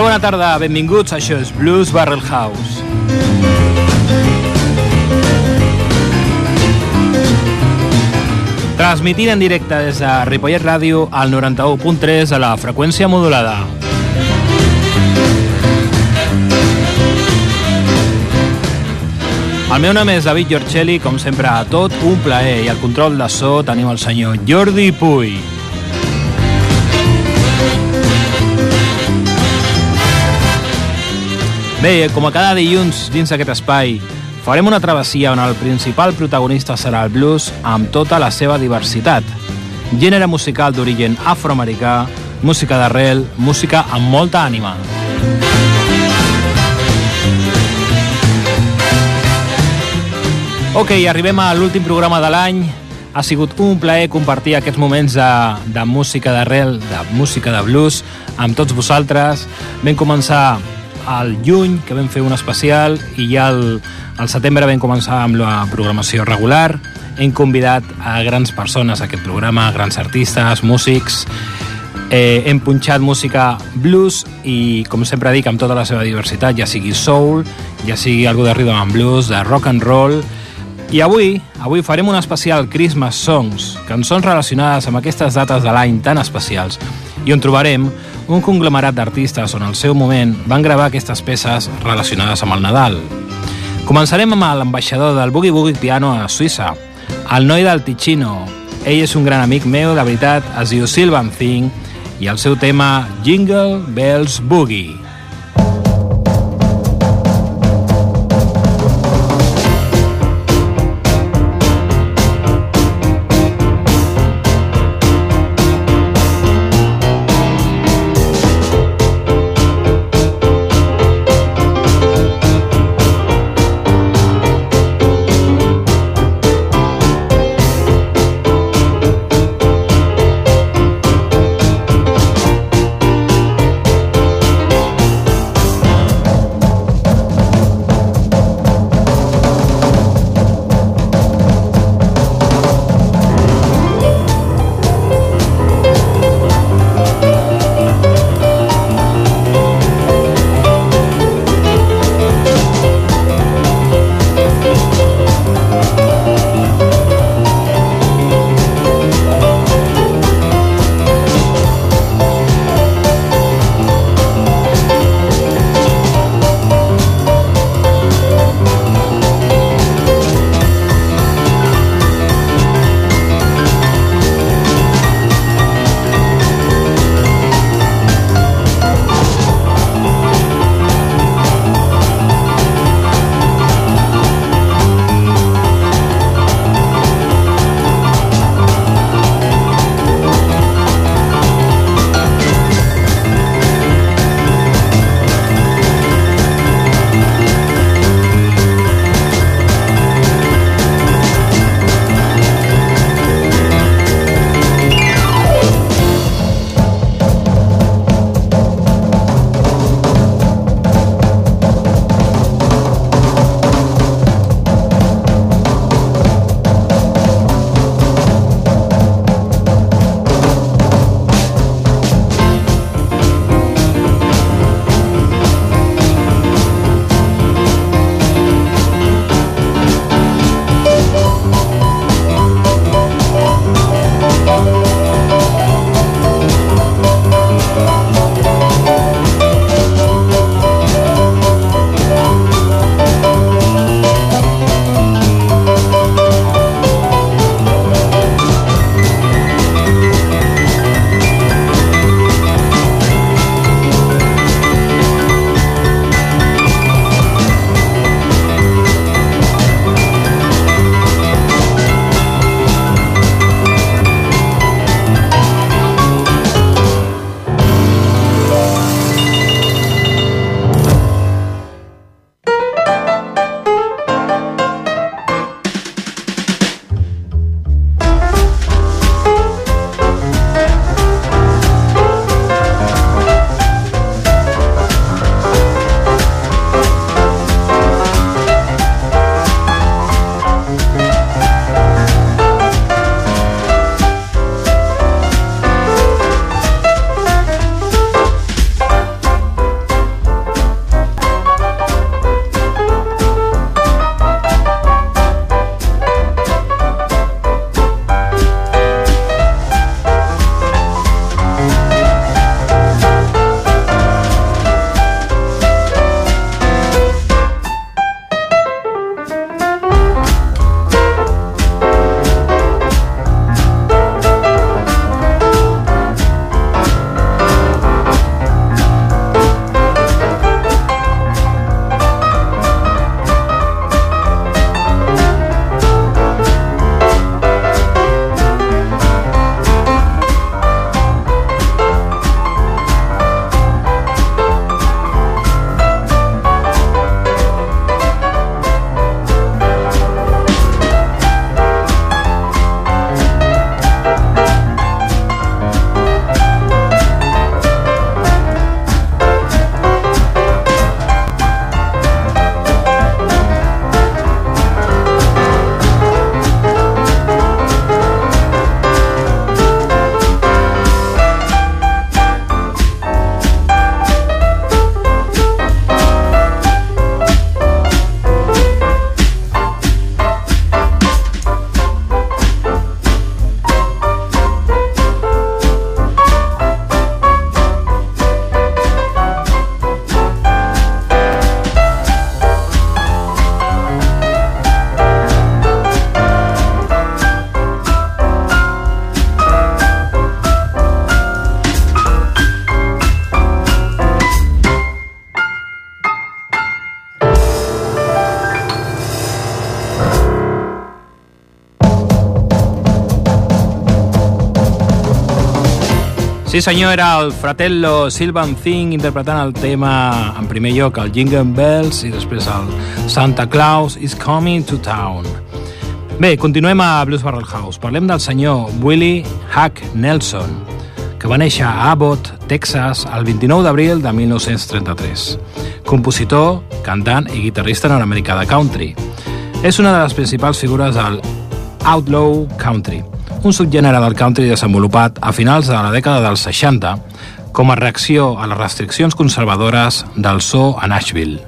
Molt bona tarda, benvinguts, això és Blues Barrel House. Transmitint en directe des de Ripollet Ràdio al 91.3 a la freqüència modulada. El meu nom és David Giorcelli, com sempre a tot un plaer, i al control de so tenim el senyor Jordi Puy. Bé, com a cada dilluns dins aquest espai, farem una travessia on el principal protagonista serà el blues amb tota la seva diversitat. Gènere musical d'origen afroamericà, música d'arrel, música amb molta ànima. Ok, arribem a l'últim programa de l'any. Ha sigut un plaer compartir aquests moments de, de música d'arrel, de música de blues, amb tots vosaltres. Vam començar al juny, que vam fer un especial, i ja al, al setembre vam començar amb la programació regular. Hem convidat a grans persones a aquest programa, grans artistes, músics... Eh, hem punxat música blues i, com sempre dic, amb tota la seva diversitat, ja sigui soul, ja sigui algo de rhythm and blues, de rock and roll... I avui, avui farem un especial Christmas Songs, cançons relacionades amb aquestes dates de l'any tan especials, i on trobarem un conglomerat d'artistes on al seu moment van gravar aquestes peces relacionades amb el Nadal. Començarem amb l'ambaixador del Boogie Boogie Piano a Suïssa, el noi del Ticino. Ell és un gran amic meu, de veritat, es diu Silvan Thing, i el seu tema Jingle Bells Boogie. Sí senyor, era el Fratello Silvan Thing interpretant el tema en primer lloc el Jingle Bells i després el Santa Claus is Coming to Town. Bé, continuem a Blues Barrel House. Parlem del senyor Willie Hack Nelson, que va néixer a Abbott, Texas, el 29 d'abril de 1933. Compositor, cantant i guitarrista nord-americà de country. És una de les principals figures del Outlaw Country, un subgènere del country desenvolupat a finals de la dècada dels 60 com a reacció a les restriccions conservadores del so a Nashville.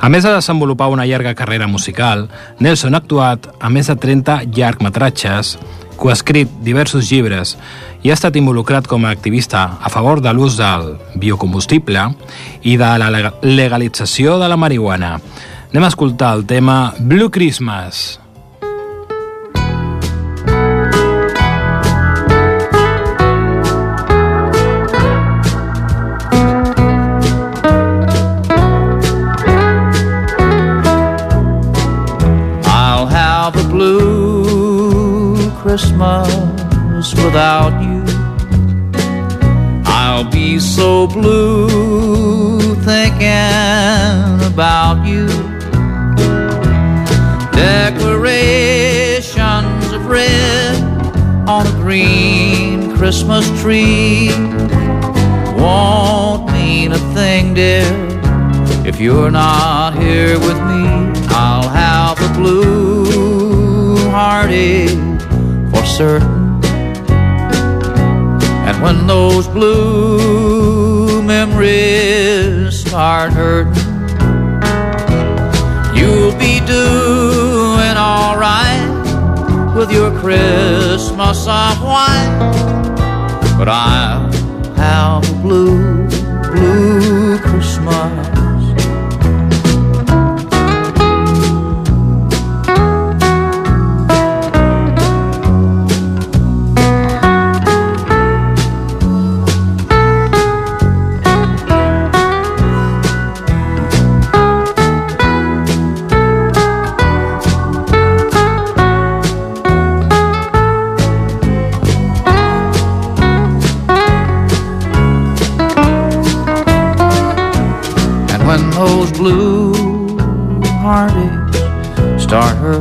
A més de desenvolupar una llarga carrera musical, Nelson ha actuat a més de 30 llargmetratges, coescrit diversos llibres i ha estat involucrat com a activista a favor de l'ús del biocombustible i de la legalització de la marihuana. Anem a escoltar el tema Blue Christmas. Christmas without you. I'll be so blue thinking about you. Decorations of red on a green Christmas tree won't mean a thing, dear, if you're not here with me. I'll have a blue heartache sir. And when those blue memories start hurting, you'll be doing all right with your Christmas of white. But I'll have a blue, blue Christmas. blue heartaches start her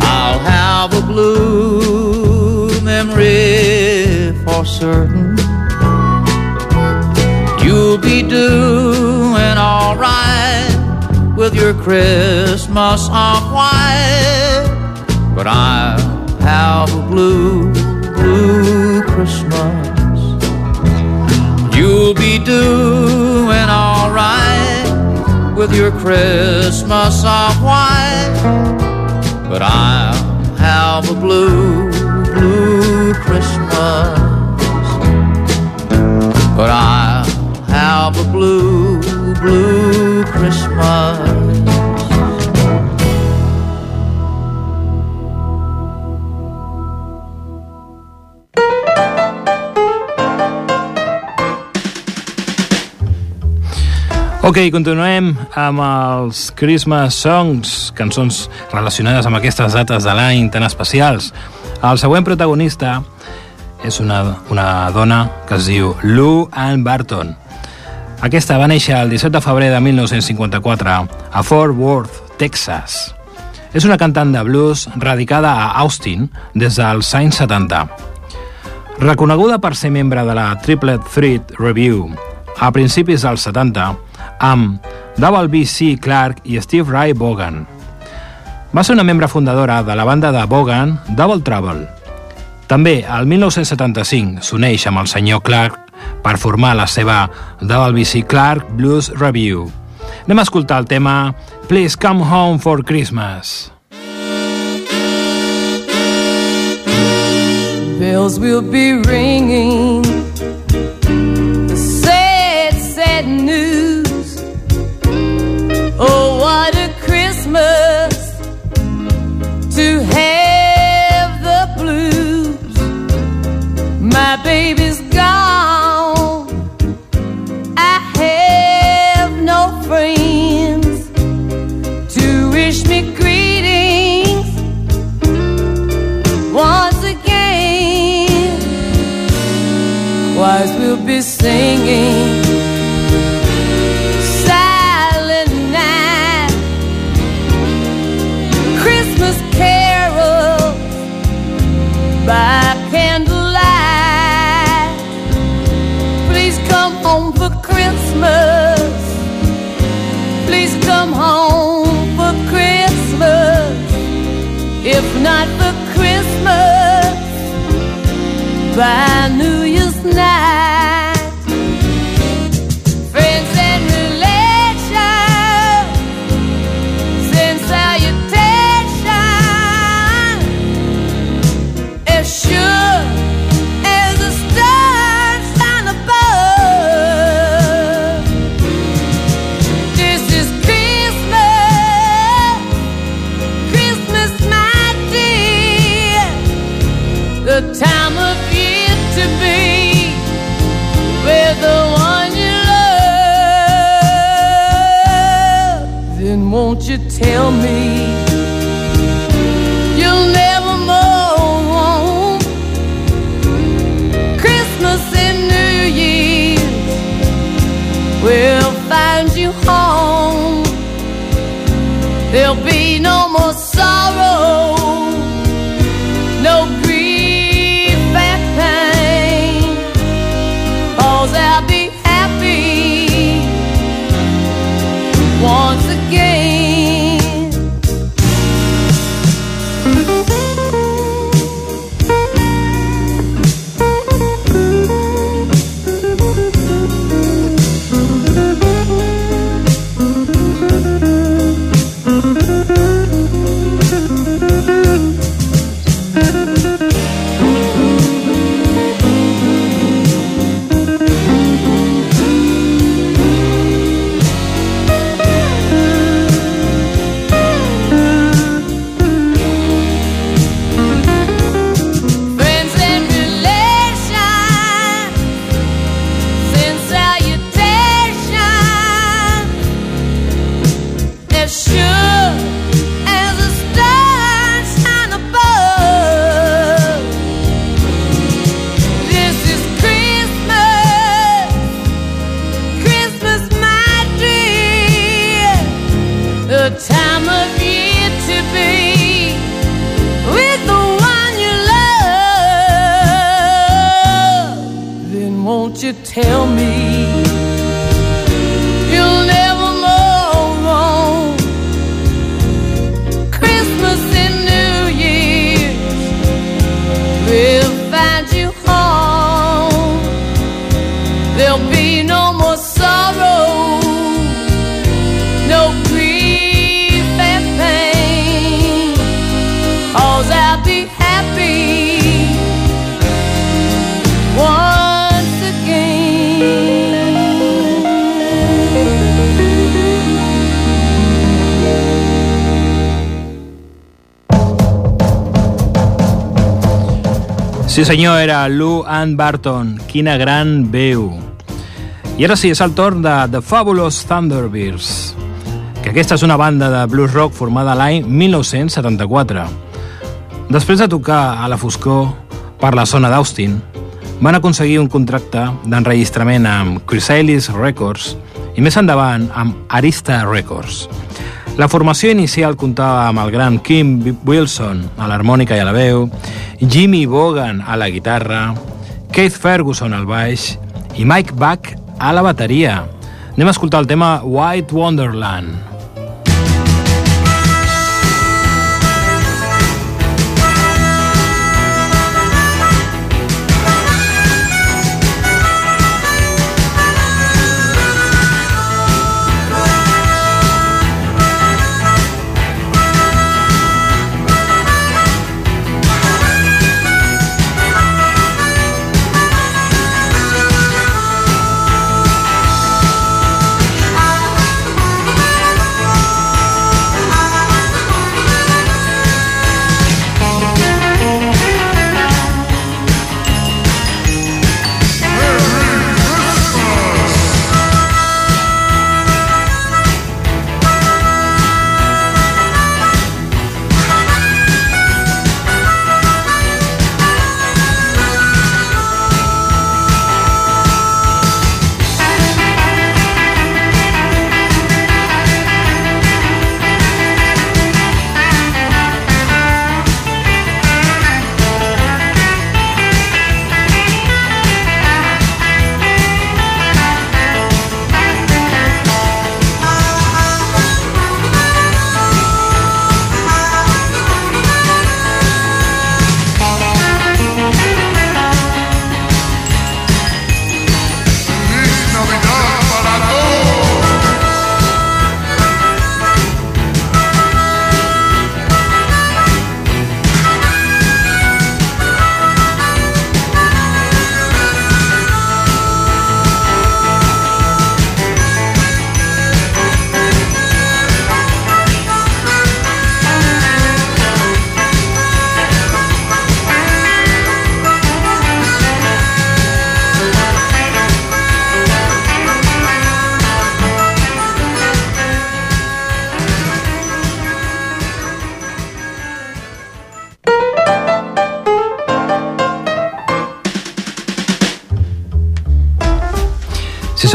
I'll have a blue memory for certain. You'll be doing alright with your Christmas on white, but I'll have a blue, blue Christmas. You'll be doing with your Christmas of white, but I'll have a blue Ok, continuem amb els Christmas Songs, cançons relacionades amb aquestes dates de l'any tan especials. El següent protagonista és una, una dona que es diu Lou Ann Barton. Aquesta va néixer el 17 de febrer de 1954 a Fort Worth, Texas. És una cantant de blues radicada a Austin des dels anys 70. Reconeguda per ser membre de la Triple Threat Review a principis dels 70, amb Double B.C. Clark i Steve Ray Bogan. Va ser una membre fundadora de la banda de Bogan, Double Trouble. També, al 1975, s'uneix amb el senyor Clark per formar la seva Double B.C. Clark Blues Review. Anem a escoltar el tema Please Come Home for Christmas. Bells will be ringing stars will be singing. Silent night, Christmas carol by candlelight. Please come home for Christmas. Please come home for Christmas. If not for Christmas, by tell me you'll never mourn Christmas and New Year's will find you home. There'll be no more. Sí senyor, era Lou Ann Barton. Quina gran veu. I ara sí, és el torn de The Fabulous Thunderbirds, que aquesta és una banda de blues rock formada l'any 1974. Després de tocar a la foscor per la zona d'Austin, van aconseguir un contracte d'enregistrament amb Chrysalis Records i més endavant amb Arista Records. La formació inicial comptava amb el gran Kim Wilson a l'harmònica i a la veu, Jimmy Bogan a la guitarra, Keith Ferguson al baix i Mike Buck a la bateria. Anem a escoltar el tema White Wonderland.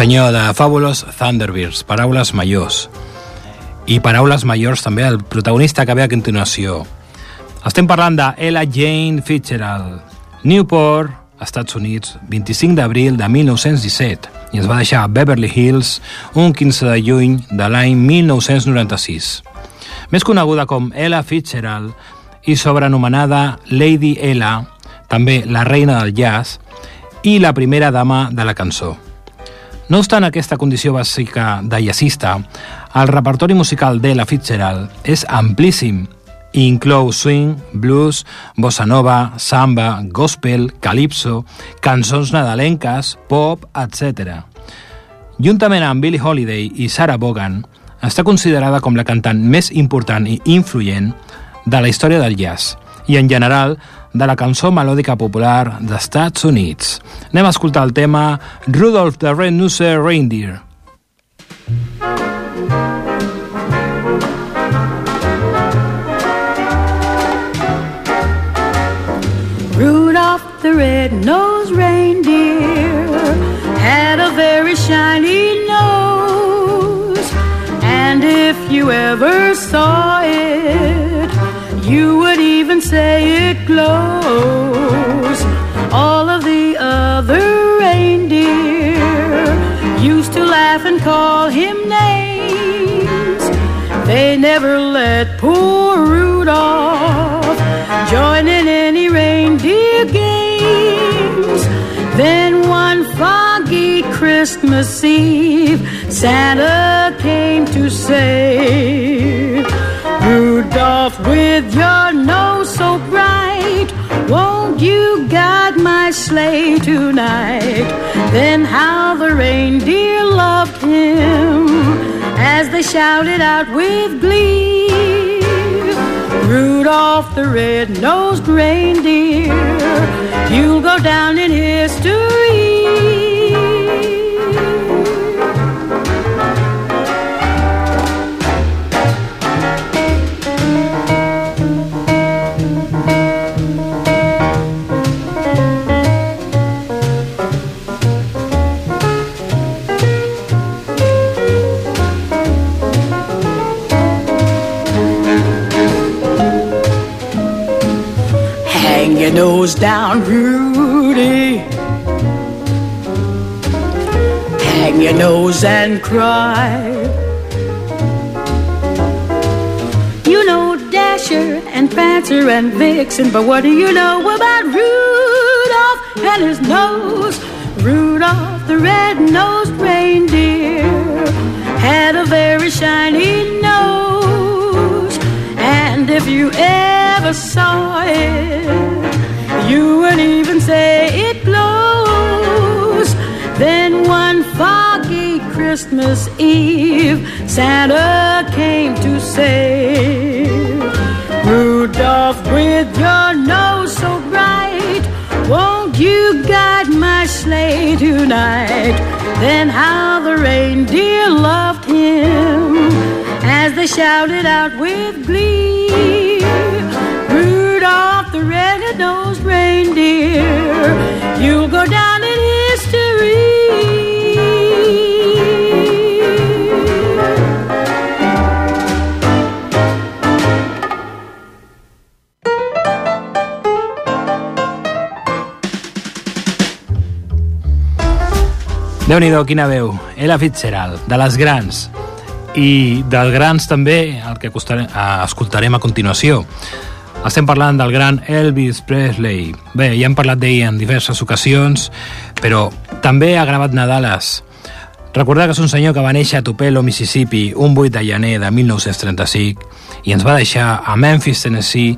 senyor de Fabulous Thunderbirds, Paraules Majors. I Paraules Majors també el protagonista que ve a continuació. Estem parlant de Ella Jane Fitzgerald, Newport, Estats Units, 25 d'abril de 1917, i ens va deixar a Beverly Hills un 15 de juny de l'any 1996. Més coneguda com Ella Fitzgerald i sobrenomenada Lady Ella, també la reina del jazz, i la primera dama de la cançó. No obstant aquesta condició bàsica de jazzista, el repertori musical de la Fitzgerald és amplíssim i inclou swing, blues, bossa nova, samba, gospel, calipso, cançons nadalenques, pop, etc. Juntament amb Billie Holiday i Sarah Vaughan, està considerada com la cantant més important i influent de la història del jazz i, en general, de la cançó melòdica popular d'Estats Units. Anem a escoltar el tema Rudolph the Red Nose Reindeer. Rudolph the red-nosed reindeer had a very shiny nose, and if you ever saw all of the other reindeer used to laugh and call him names. They never let poor Rudolph join in any reindeer games. Then one foggy Christmas Eve, Santa came to say, Rudolph, with your nose. Won't you guide my sleigh tonight? Then how the reindeer loved him as they shouted out with glee. Rudolph the red-nosed reindeer, you'll go down in history. down, Rudy. Hang your nose and cry. You know Dasher and Prancer and Vixen, but what do you know about Rudolph and his nose? Rudolph the red-nosed reindeer had a very shiny nose, and if you ever saw you would even say it blows. Then one foggy Christmas Eve, Santa came to say, Rudolph, with your nose so bright, won't you guide my sleigh tonight? Then how the reindeer loved him as they shouted out with glee. a red-nosed reindeer. You'll go down in déu nhi quina veu. Ella Fitzgerald, de les grans. I dels grans també, el que costarem, eh, escoltarem a continuació. Estem parlant del gran Elvis Presley. Bé, ja hem parlat d'ell en diverses ocasions, però també ha gravat Nadales. Recordar que és un senyor que va néixer a Tupelo, Mississippi, un 8 de gener de 1935 i ens va deixar a Memphis, Tennessee,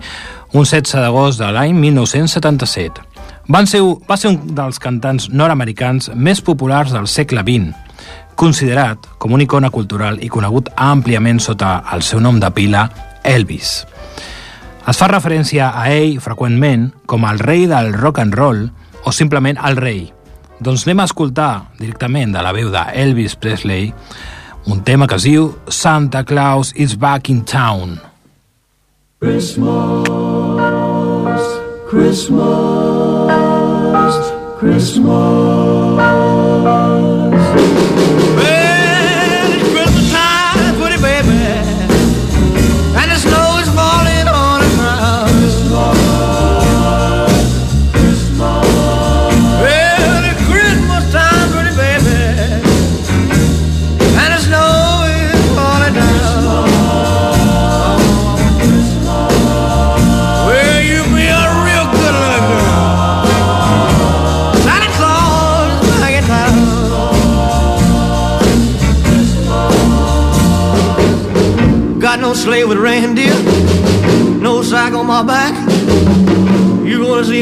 un 16 d'agost de l'any 1977. Van ser, va ser un dels cantants nord-americans més populars del segle XX, considerat com una icona cultural i conegut àmpliament sota el seu nom de pila, Elvis. Es fa referència a ell freqüentment com el rei del rock and roll o simplement el rei. Doncs anem a escoltar directament de la veu d'Elvis Presley un tema que es diu Santa Claus is back in town. Christmas, Christmas, Christmas.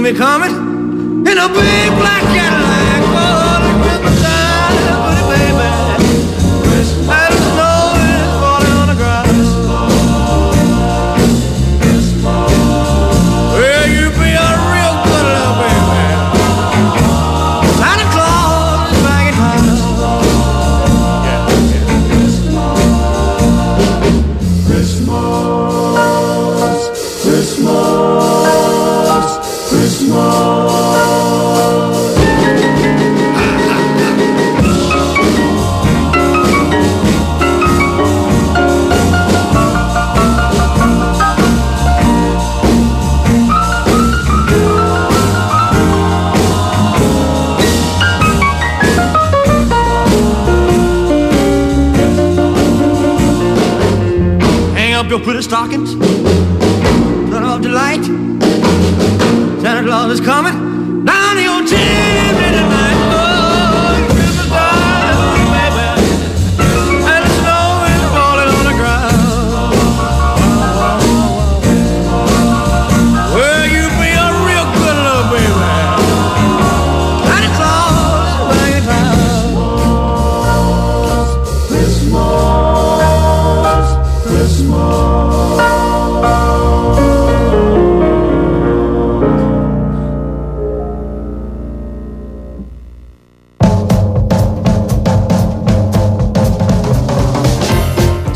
see me coming in a big black Cadillac.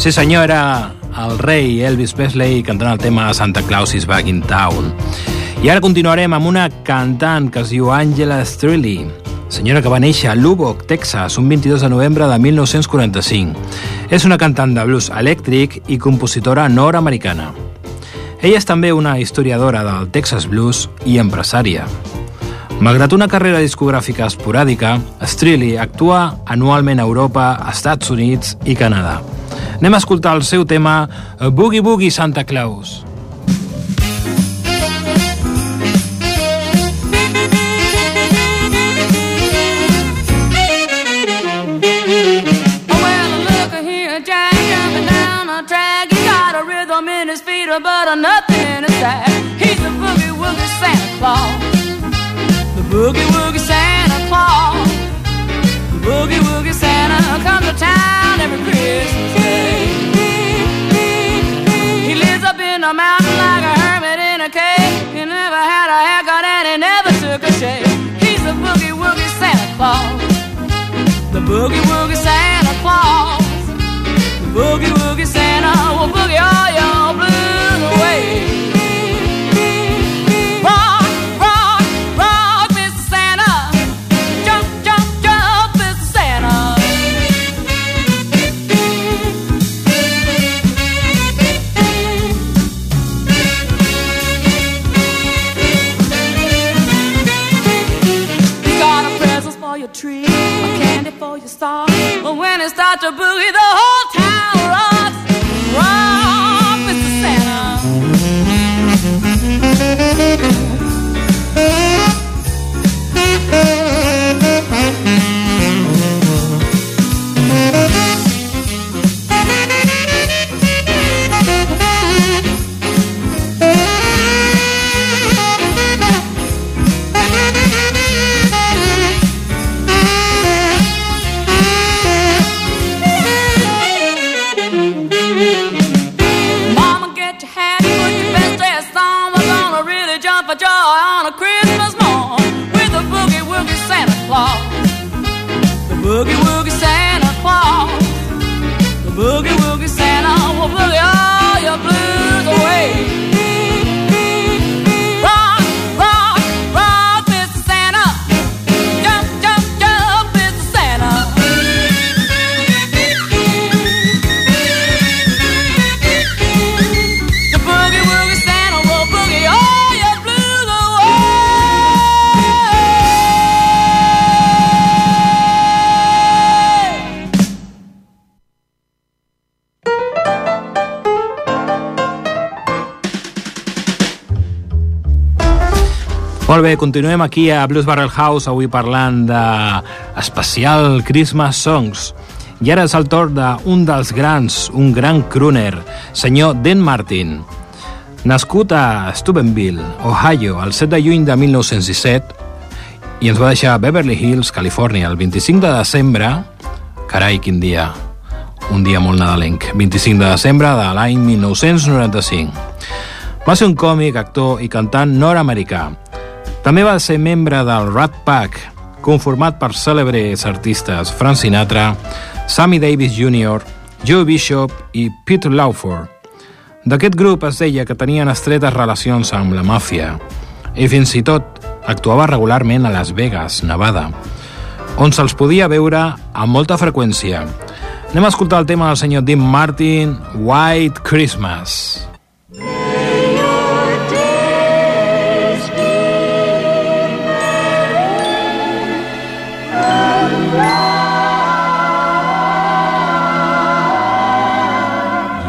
Sí senyora, el rei Elvis Presley cantant el tema Santa Claus is back in town. I ara continuarem amb una cantant que es diu Angela Strilly, senyora que va néixer a Lubbock, Texas, un 22 de novembre de 1945. És una cantant de blues elèctric i compositora nord-americana. Ella és també una historiadora del Texas Blues i empresària. Malgrat una carrera discogràfica esporàdica, Strilly actua anualment a Europa, Estats Units i Canadà. Anem a escoltar el seu tema eh, Boogie Boogie Santa Claus. but I'm nothing inside. He's the boogie woogie Santa Claus. The boogie woogie. falls. The boogie woogie Santa Claus. The boogie woogie Santa will boogie all your blues away. got to boogie the whole bé, continuem aquí a Blues Barrel House avui parlant de especial Christmas Songs. I ara és el torn d'un dels grans, un gran crooner, senyor Dan Martin. Nascut a Steubenville, Ohio, el 7 de juny de 1917, i ens va deixar a Beverly Hills, Califòrnia, el 25 de desembre... Carai, quin dia! Un dia molt nadalenc. 25 de desembre de l'any 1995. Va ser un còmic, actor i cantant nord-americà també va ser membre del Rat Pack, conformat per cèlebres artistes Frank Sinatra, Sammy Davis Jr., Joe Bishop i Pete Lawford. D'aquest grup es deia que tenien estretes relacions amb la màfia i fins i tot actuava regularment a Las Vegas, Nevada, on se'ls podia veure amb molta freqüència. Anem a escoltar el tema del senyor Dean Martin, White Christmas.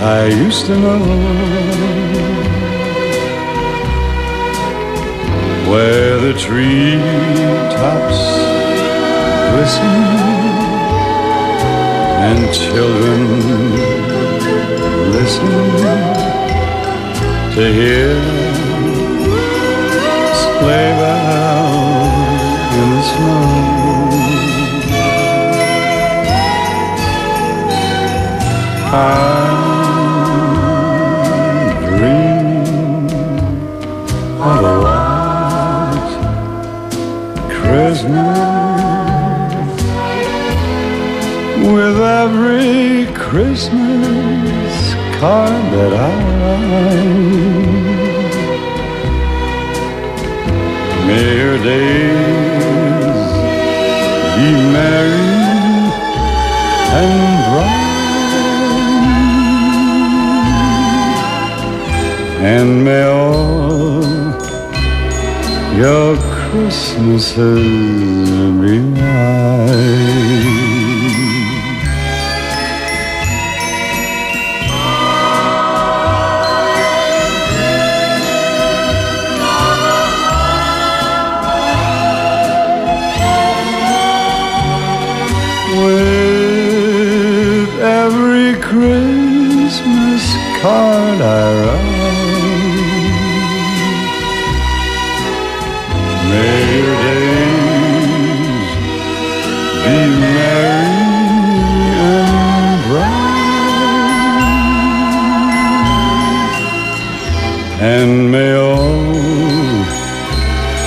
I used to know where the tree tops glisten and children listen to hear sleigh bells in the snow. I Christmas with every Christmas card that I write. May your days be merry and bright, and may Your Christmas has been mine.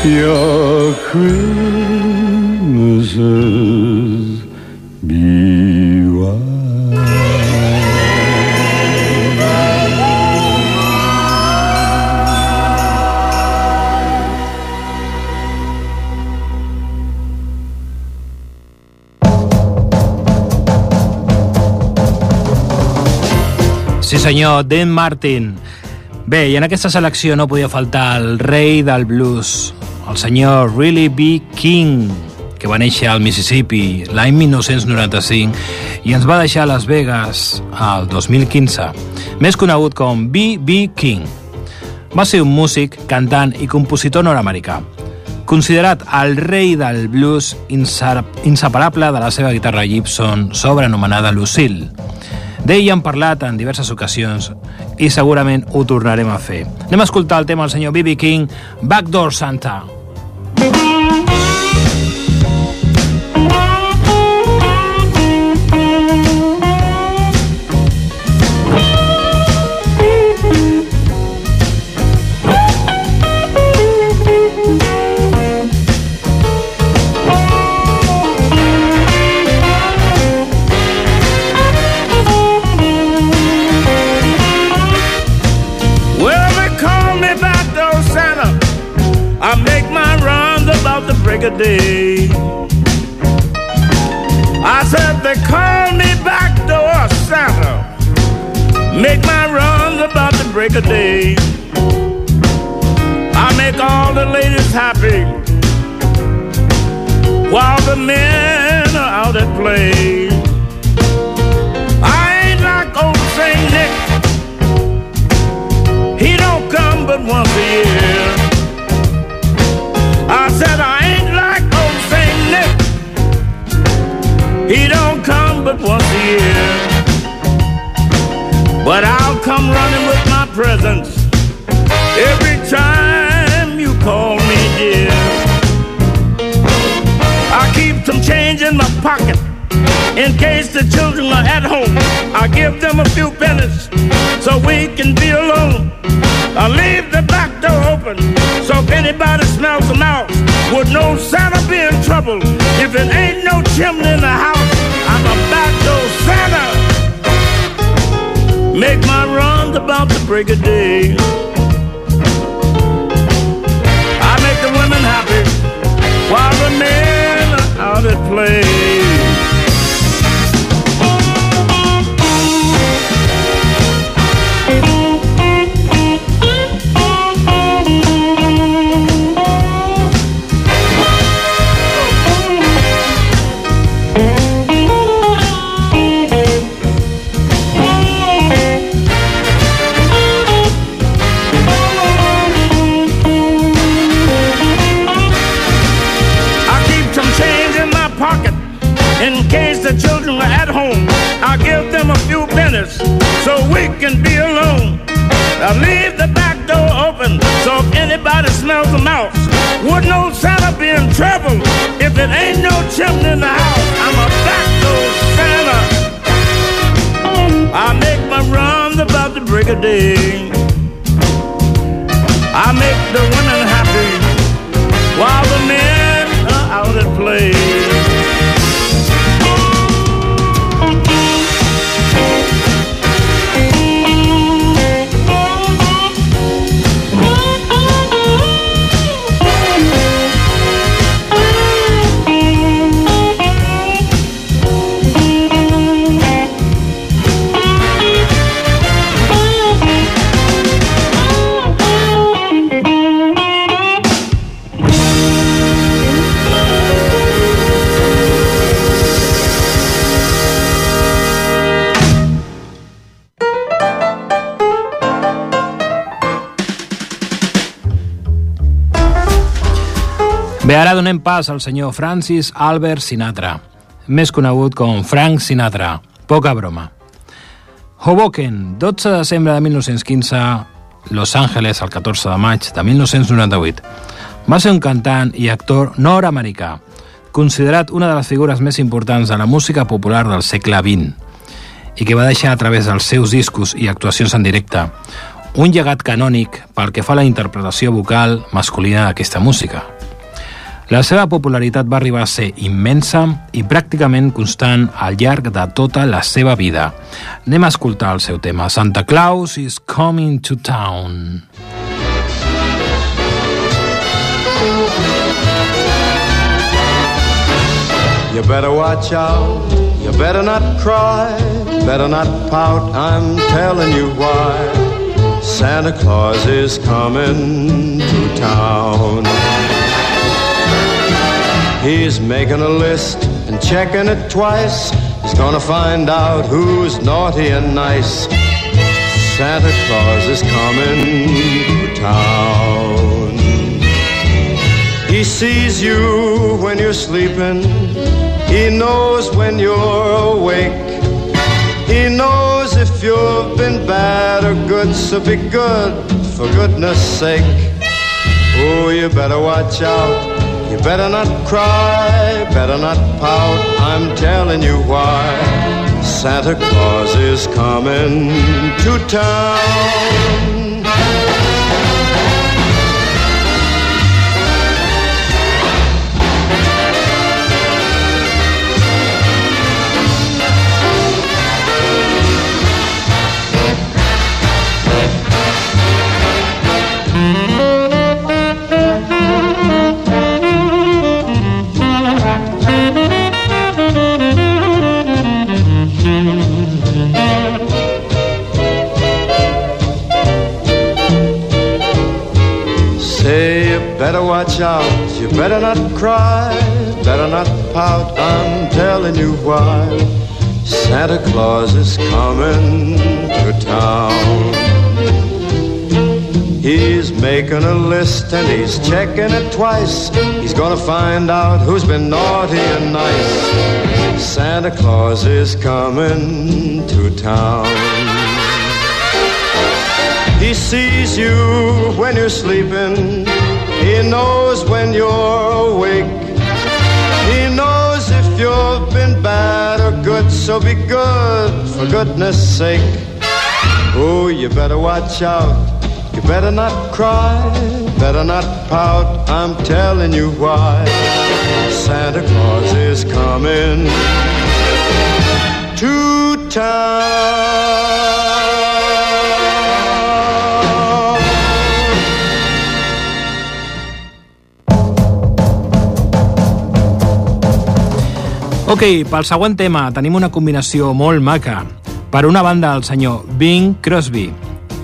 Sí señor, Dean Martin. Ve, en aquesta selección no podía faltar el rey del blues, el senyor Really B. King, que va néixer al Mississippi l'any 1995 i ens va deixar a Las Vegas al 2015, més conegut com B.B. King. Va ser un músic, cantant i compositor nord-americà, considerat el rei del blues inseparable de la seva guitarra Gibson, sobrenomenada Lucille. D'ell hem parlat en diverses ocasions i segurament ho tornarem a fer. Anem a escoltar el tema del senyor B.B. King, Backdoor Santa. Backdoor Santa. day. I said they call me back door Santa. Make my runs about the break of day. I make all the ladies happy while the men are out at play. I ain't like old Saint Nick. He don't come but once a year. but once a year. But I'll come running with my presents every time you call me dear. I keep some change in my pocket in case the children are at home. I give them a few pennies so we can be alone. I leave the back door open so if anybody smells a mouse would know Santa be in trouble if it ain't no chimney in the house. around about the break of day. I make the women happy while the men are out at play. we can be alone. Now leave the back door open so if anybody smells a mouse, wouldn't old Santa be in trouble if it ain't no chimney in the house? I'm a back door Santa. I make my runs about the break of day. I make the women happy while the men Bé, ara donem pas al senyor Francis Albert Sinatra, més conegut com Frank Sinatra. Poca broma. Hoboken, 12 de desembre de 1915, Los Angeles, el 14 de maig de 1998. Va ser un cantant i actor nord-americà, considerat una de les figures més importants de la música popular del segle XX i que va deixar a través dels seus discos i actuacions en directe un llegat canònic pel que fa a la interpretació vocal masculina d'aquesta música. La seva popularitat va arribar a ser immensa i pràcticament constant al llarg de tota la seva vida. Anem a escoltar el seu tema Santa Claus is Coming to Town. You better watch out, you better not cry, better not pout, I'm telling you why. Santa Claus is coming to town. He's making a list and checking it twice. He's gonna find out who's naughty and nice. Santa Claus is coming to town. He sees you when you're sleeping. He knows when you're awake. He knows if you've been bad or good, so be good for goodness sake. Oh, you better watch out you better not cry, better not pout. I'm telling you why. Santa Claus is coming to town. my child, you better not cry, better not pout, I'm telling you why. Santa Claus is coming to town. He's making a list and he's checking it twice. He's gonna find out who's been naughty and nice. Santa Claus is coming to town. He sees you when you're sleeping. He knows when you're awake. He knows if you've been bad or good, so be good for goodness sake. Oh, you better watch out. You better not cry, better not pout. I'm telling you why. Santa Claus is coming to town. Ok, pel següent tema tenim una combinació molt maca. Per una banda, el senyor Bing Crosby.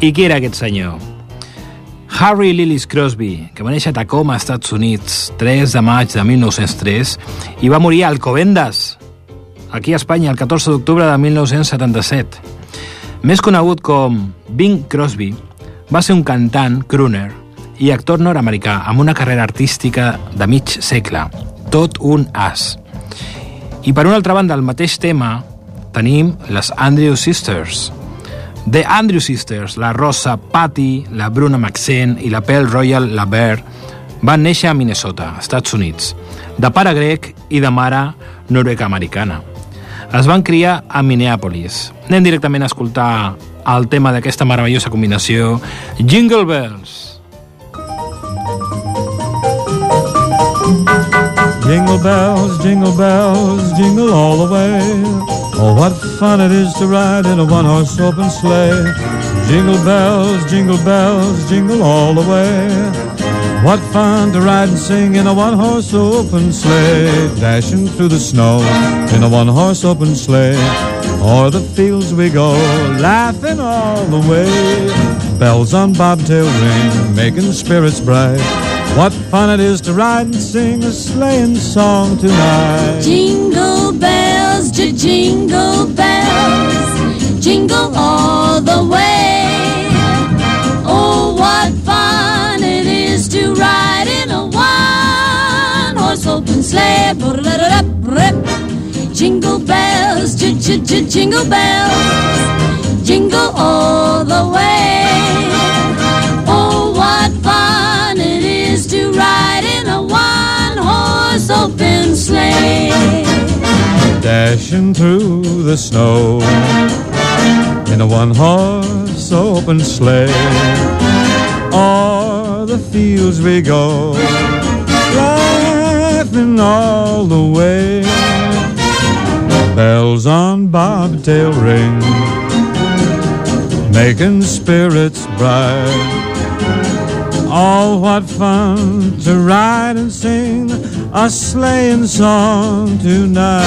I qui era aquest senyor? Harry Lillis Crosby, que va néixer a Tacoma, Estats Units, 3 de maig de 1903, i va morir a Alcobendas, aquí a Espanya, el 14 d'octubre de 1977. Més conegut com Bing Crosby, va ser un cantant, crooner, i actor nord-americà amb una carrera artística de mig segle. Tot un as. I per una altra banda, el mateix tema, tenim les Andrew Sisters. The Andrew Sisters, la Rosa Patty, la Bruna Maxent i la Pearl Royal Laver van néixer a Minnesota, Estats Units, de pare grec i de mare noruega americana Es van criar a Minneapolis. Anem directament a escoltar el tema d'aquesta meravellosa combinació, Jingle Bells. Jingle bells, jingle bells, jingle all the way. Oh, what fun it is to ride in a one-horse open sleigh. Jingle bells, jingle bells, jingle all the way. What fun to ride and sing in a one-horse open sleigh. Dashing through the snow in a one-horse open sleigh. O'er the fields we go, laughing all the way. Bells on bobtail ring, making spirits bright. What fun it is to ride and sing a sleighing song tonight. Jingle bells, j- jingle bells, jingle all the way. Oh, what fun it is to ride in a one horse open sleigh. Jingle bells, j- j- jingle bells, jingle all the way. open sleigh. Dashing through the snow in a one horse open sleigh. O'er the fields we go, laughing all the way. Bells on bobtail ring, making spirits bright. Oh, what fun to ride and sing a sleighing song tonight.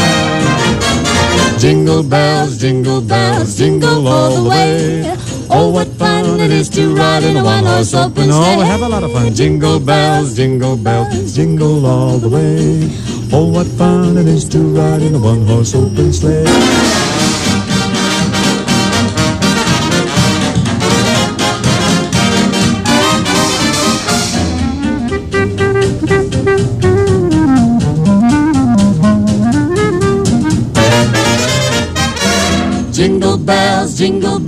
Jingle bells, jingle bells, jingle all the way. Oh, what fun it is to ride in a one-horse open sleigh. Oh, have a lot of fun. Jingle bells, jingle bells, jingle all the way. Oh, what fun it is to ride in a one-horse open sleigh.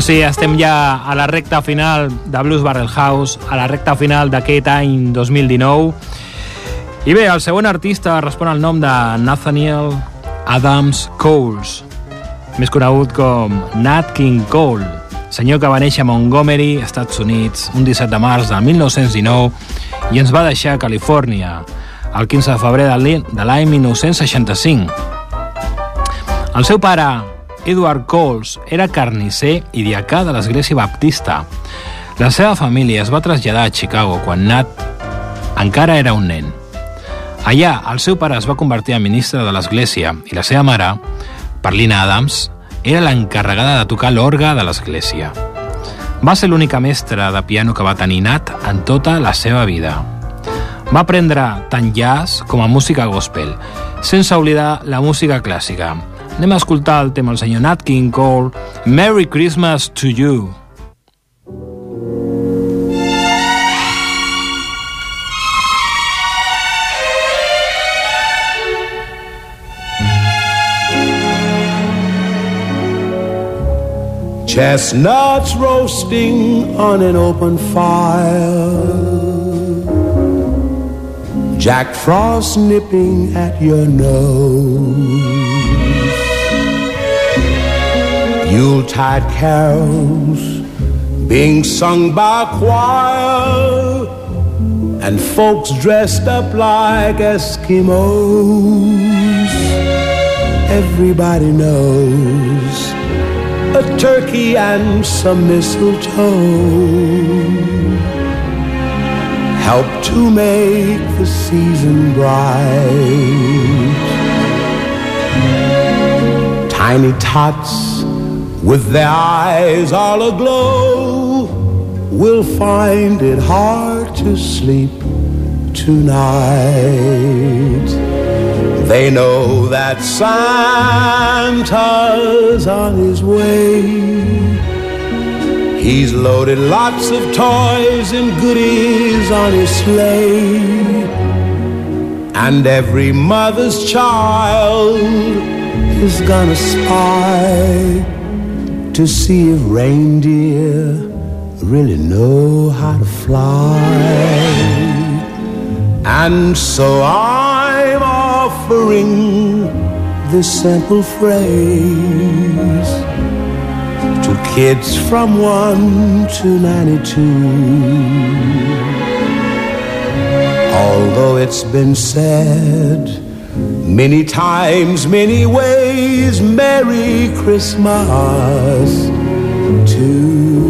Doncs sí, estem ja a la recta final de Blues Barrel House, a la recta final d'aquest any 2019. I bé, el següent artista respon al nom de Nathaniel Adams Coles, més conegut com Nat King Cole, senyor que va néixer a Montgomery, Estats Units, un 17 de març de 1919 i ens va deixar a Califòrnia el 15 de febrer de l'any 1965. El seu pare, Edward Coles era carnisser i diacà de l'Església Baptista. La seva família es va traslladar a Chicago quan Nat encara era un nen. Allà, el seu pare es va convertir en ministre de l'Església i la seva mare, Perlina Adams, era l'encarregada de tocar l'orgue de l'Església. Va ser l'única mestra de piano que va tenir Nat en tota la seva vida. Va aprendre tant jazz com a música gospel, sense oblidar la música clàssica, Anem a escoltar el tema del senyor Nat King Cole, Merry Christmas to you. Chestnuts roasting on an open fire. Jack Frost nipping at your nose. Yuletide carols being sung by a choir and folks dressed up like Eskimos. Everybody knows a turkey and some mistletoe help to make the season bright. Tiny tots with their eyes all aglow, will find it hard to sleep tonight. They know that Santa's on his way. He's loaded lots of toys and goodies on his sleigh. And every mother's child is gonna spy to see if reindeer really know how to fly. And so I'm offering this simple phrase to kids from 1 to 92. Although it's been said Many times, many ways, Merry Christmas to you.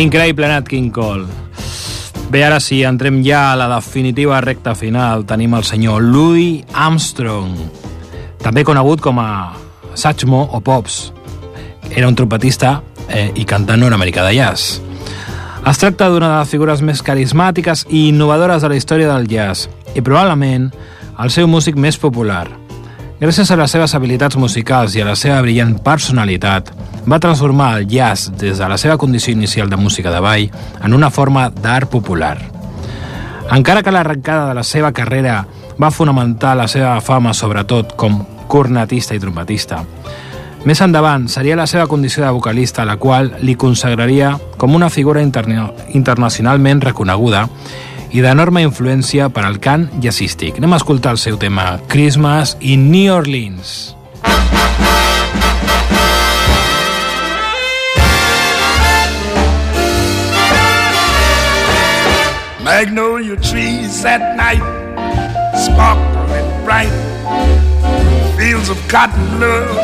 Increïble Nat King Cole. Bé, ara sí, entrem ja a la definitiva recta final. Tenim el senyor Louis Armstrong, també conegut com a Satchmo o Pops. Era un trompetista eh, i cantant nord-americà de jazz. Es tracta d'una de les figures més carismàtiques i innovadores de la història del jazz i probablement el seu músic més popular – Gràcies a les seves habilitats musicals i a la seva brillant personalitat, va transformar el jazz des de la seva condició inicial de música de ball en una forma d'art popular. Encara que l'arrencada de la seva carrera va fonamentar la seva fama sobretot com cornetista i trompetista, més endavant seria la seva condició de vocalista la qual li consagraria com una figura interna internacionalment reconeguda i d'enorme influència per al cant jazzístic. Anem a escoltar el seu tema Christmas in New Orleans. Magnolia trees at night sparkle and bright. Fields of cotton love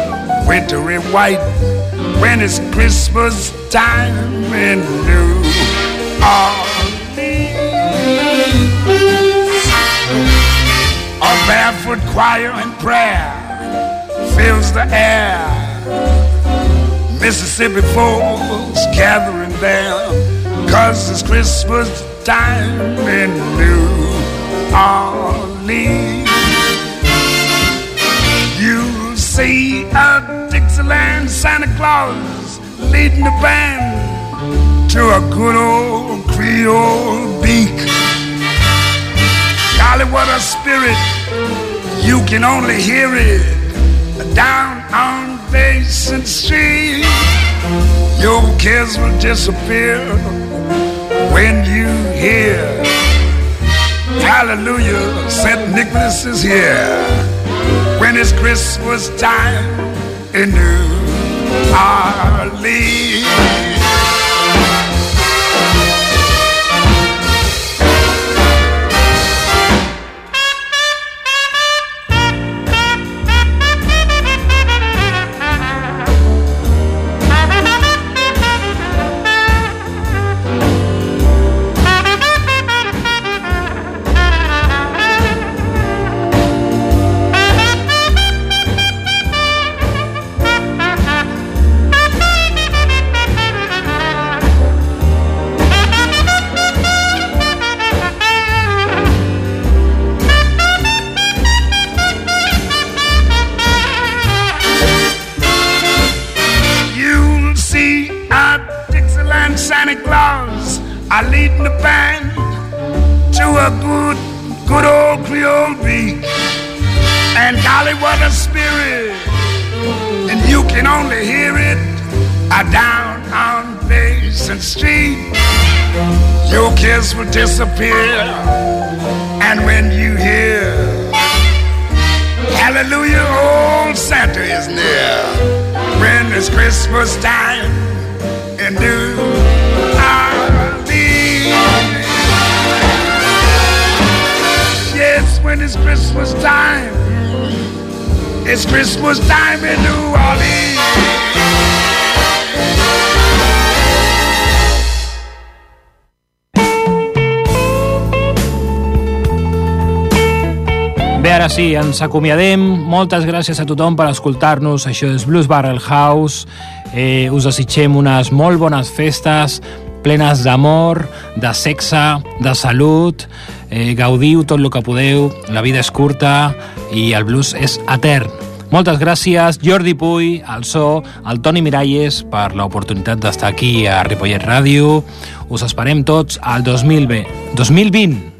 Wintery white. When it's Christmas time in New Orleans. A barefoot choir and prayer fills the air. Mississippi folks gathering there, cause it's Christmas time in New Orleans. You'll see a Dixieland Santa Claus leading the band to a good old Creole beak. Charlie, what a spirit. You can only hear it down on Basin Street. Your kids will disappear when you hear. Hallelujah, St. Nicholas is here. When it's Christmas time in New Orleans. ens acomiadem. Moltes gràcies a tothom per escoltar-nos. Això és Blues Barrel House. Eh, us desitgem unes molt bones festes, plenes d'amor, de sexe, de salut. Eh, gaudiu tot el que podeu. La vida és curta i el blues és etern. Moltes gràcies, Jordi Puy, al so, al Toni Miralles, per l'oportunitat d'estar aquí a Ripollet Ràdio. Us esperem tots al 2020. 2020.